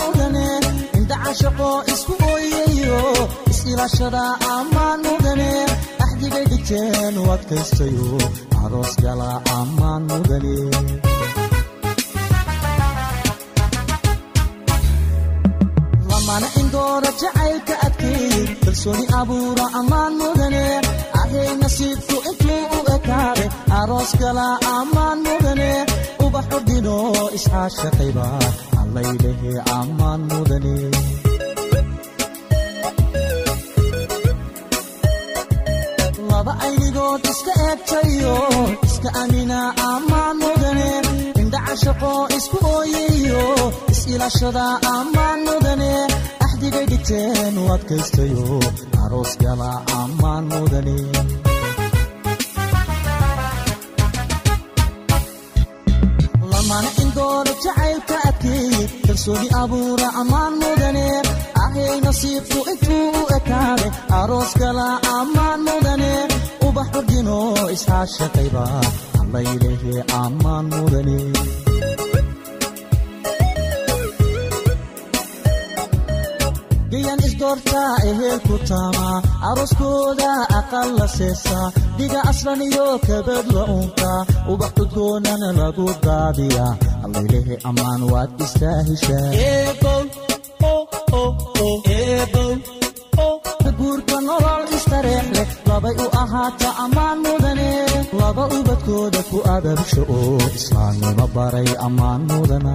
mudane indhacashaqo isku ooyayo is-ilaashada ammaan mudane axdigay dhigteen u adkaystayo aroos gala ammaan mudane lamana indooda jacaylka adkeey kalsooni abuura ammaan mudane ahay nasiibku intuu u ekaade aroos gala ammaan mudane ubaxu dhino iscaashaqayba allaylehe ammaan mudane laba aynigood iska eegtayo iska amina ammaan mudane indhacashaqo isku ooyayo is-ilaashada ammaan mudane axdigay dhigteen u adkaystayo aroos gala ammaan mudane lamana indooda jacaylka adkeey kalsooni abuura ammaan mudane ahay nasiibku intuu u ekaade aroos gala ammaan mudane ubaxu dhino iscaashaqayba allaylehe ammaan mudane gayan isdoortaa ehelku taama arooskooda aqal la seesaa dhiga aslan iyo kabad la unka ubax cudgoonana lagu daadiya allaylehe ammaan waad istaahishaa guurka nolol istareex leh labay u ahaata ammaan mudane laba ubadkooda ku ababsho oo islaamnimo baray ammaan mudana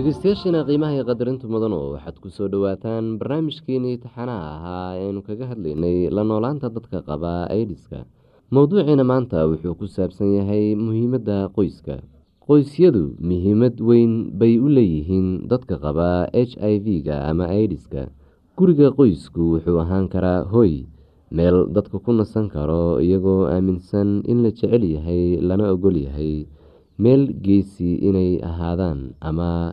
dhegeystayaashiina qiimaha iyo qadarintu mudan oo waxaad ku soo dhowaataan barnaamijkeenii taxanaha ahaa eanu kaga hadlaynay la noolaanta dadka qaba aidiska mowduuciina maanta wuxuu ku saabsan yahay muhiimadda qoyska. Qoysyadu muhiimad weyn bay u leeyihiin dadka qaba h i v-ga ama aidiska guriga qoysku wuxuu ahaan karaa hoy meel dadka ku nasan karo iyagoo aaminsan in la jecel yahay lana ogol yahay meel geesi inay ahaadaan ama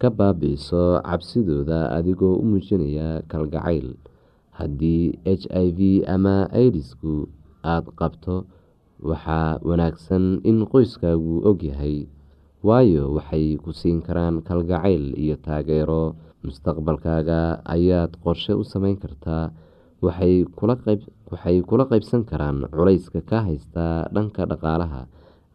ka baabi'iso cabsidooda adigoo u muujinaya kalgacayl. Haddii h i v ama idisku aada qabto waxaa wanaagsan in qoyskaagu ogyahay waayo waxay ku siin karaan kalgacayl iyo taageero. Mustaqbalkaaga ayaad qorshe u sameyn kartaa waxay kula qaybsan karaan culayska ka haysta dhanka dhaqaalaha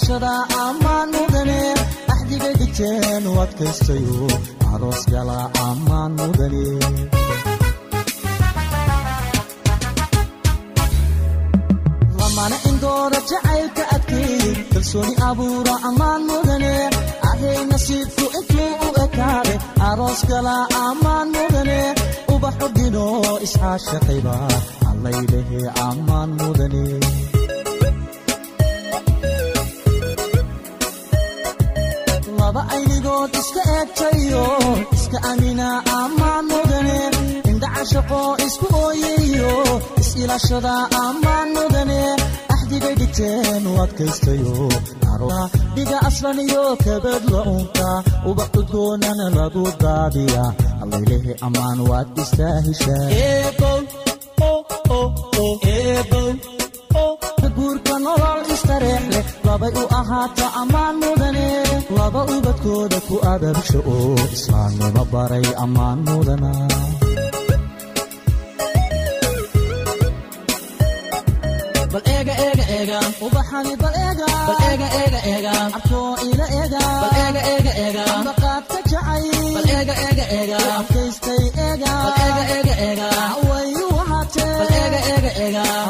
is-ilaashada ammaan mudane axdiga dhigteen u adkaystayo aroos gala ammaan mudane lamana indoora jacaylka adkeey kalsooni abuura ammaan mudane ahay nasiibku intuu u ekaade aroos gala ammaan mudane ubaxu dhino isxaashaqayba allaylehe ammaan mudane laba aynigood iska eegtayo iska amina ammaan mudane indha cashaqo isku ooyayo is-ilaashada ammaan mudane axdigay dhigteen u adkaystayo dhiga aslan iyo kabad la unka ubax cudgoonana lagu daadiya allaylehe ammaan waad istaahishaa guurka istareex leh labay u ahaata ammaan mudane laba ubadkooda ku adabsho oo islaamnimo baray ammaan mudana bal eega eega eega ubaxani bal eega bal eega eega eega abkoo ila eega bal eega eega eega ambaqaadka jacay bal eega eega eega abkaystay eega bal eega eega eega wayu wahaatee bal eebow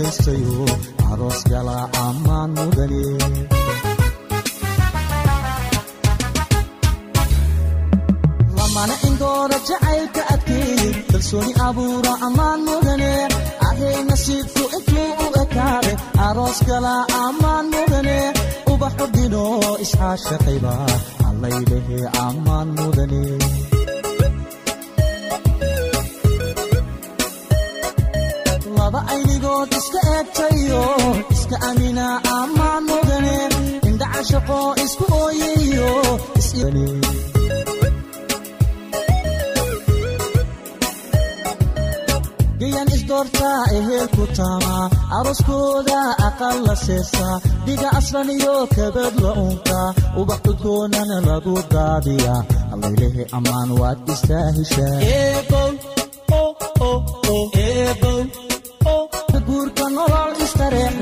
adkaystayo aroos gala ammaan mudane lamana indooda jacaylka adkeey kalsooni abuura ammaan mudane ahay nasiibku intuu u ekaaday aroos gala ammaan mudane ubaxu dhino isxaashaqayba allaylehe ammaan mudane aynigood iska eegtayo iska amina ammaan mudane indhacashaqo isku ooyayo gayan isdoortaa ehelku taama aroskooda aqal la seesaa dhiga aslan iyo kabad la unka ubax udgoonana lagu daadiya allaylehe ammaan waad guurka nolol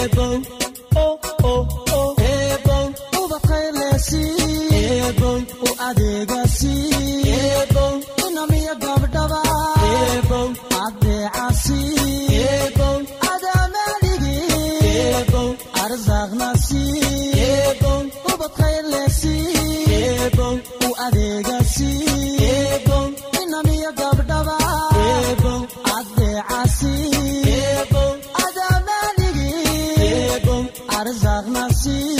eebow eebow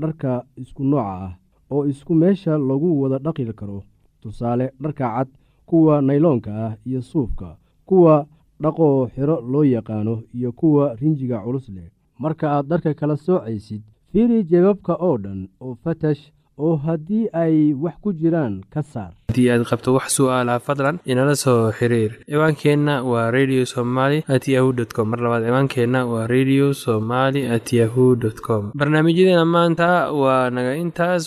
dharka isku nooca ah oo isku meesha lagu wada dhaqi karo. Tusaale dharka cad kuwa nayloonka ah iyo suufka kuwa dhaqoo xiro loo yaqaano iyo kuwa rinjiga culus leh. Marka aad dharka kala soocaysid fiiri jeebabka oo dhan oo fatash oo haddii ay wax ku jiraan ka saar. Haddii aad qabto wax su'aalaha fadlan inala soo xiriir. Ciwaankeenna waa radio somaly at yahu t com. Mar labaad ciwaankeenna waa radio somaly at yahu dt com. Barnaamijyadeena maanta waa naga intaas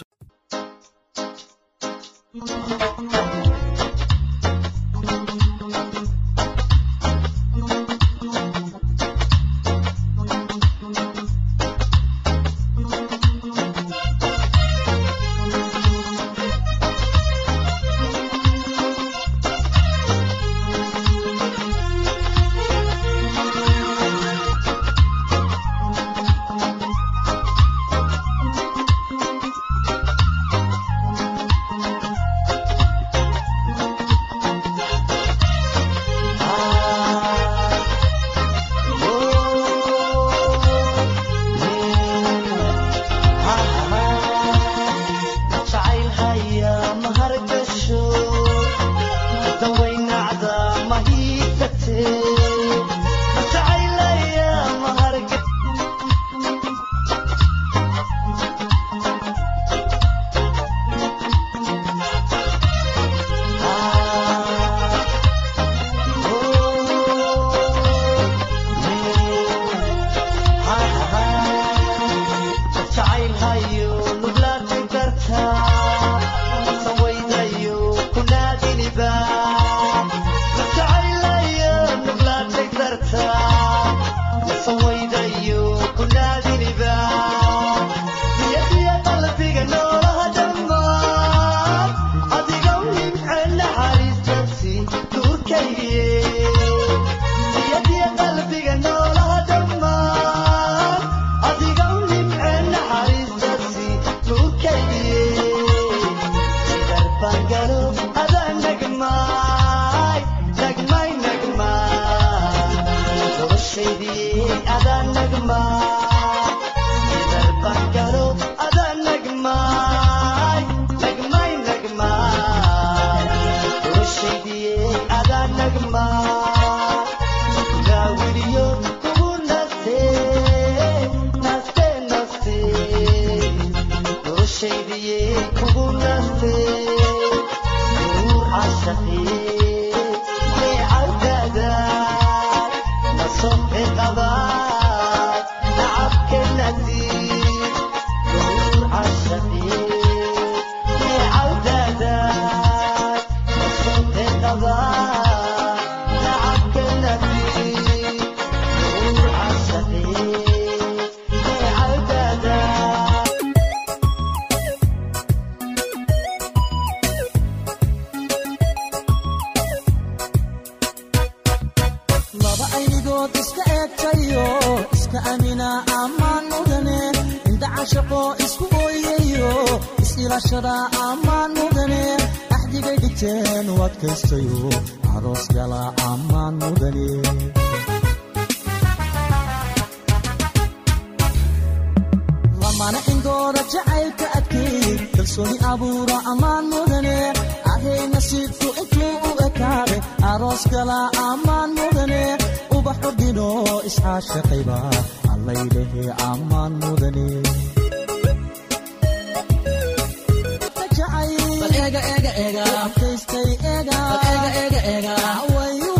is-ilashada ammaan mudane axdigay dhigteen u adkaystayo aroos gala ammaan mudane lamana indoora jacaylka adkeeyey kalsooni abuura ammaan mudane ahay nasiibku intuu u ekaade aroos gala ammaan mudane ubax udhino iscaashaqayba allaylehe ammaan mudane adkaystay eega wayu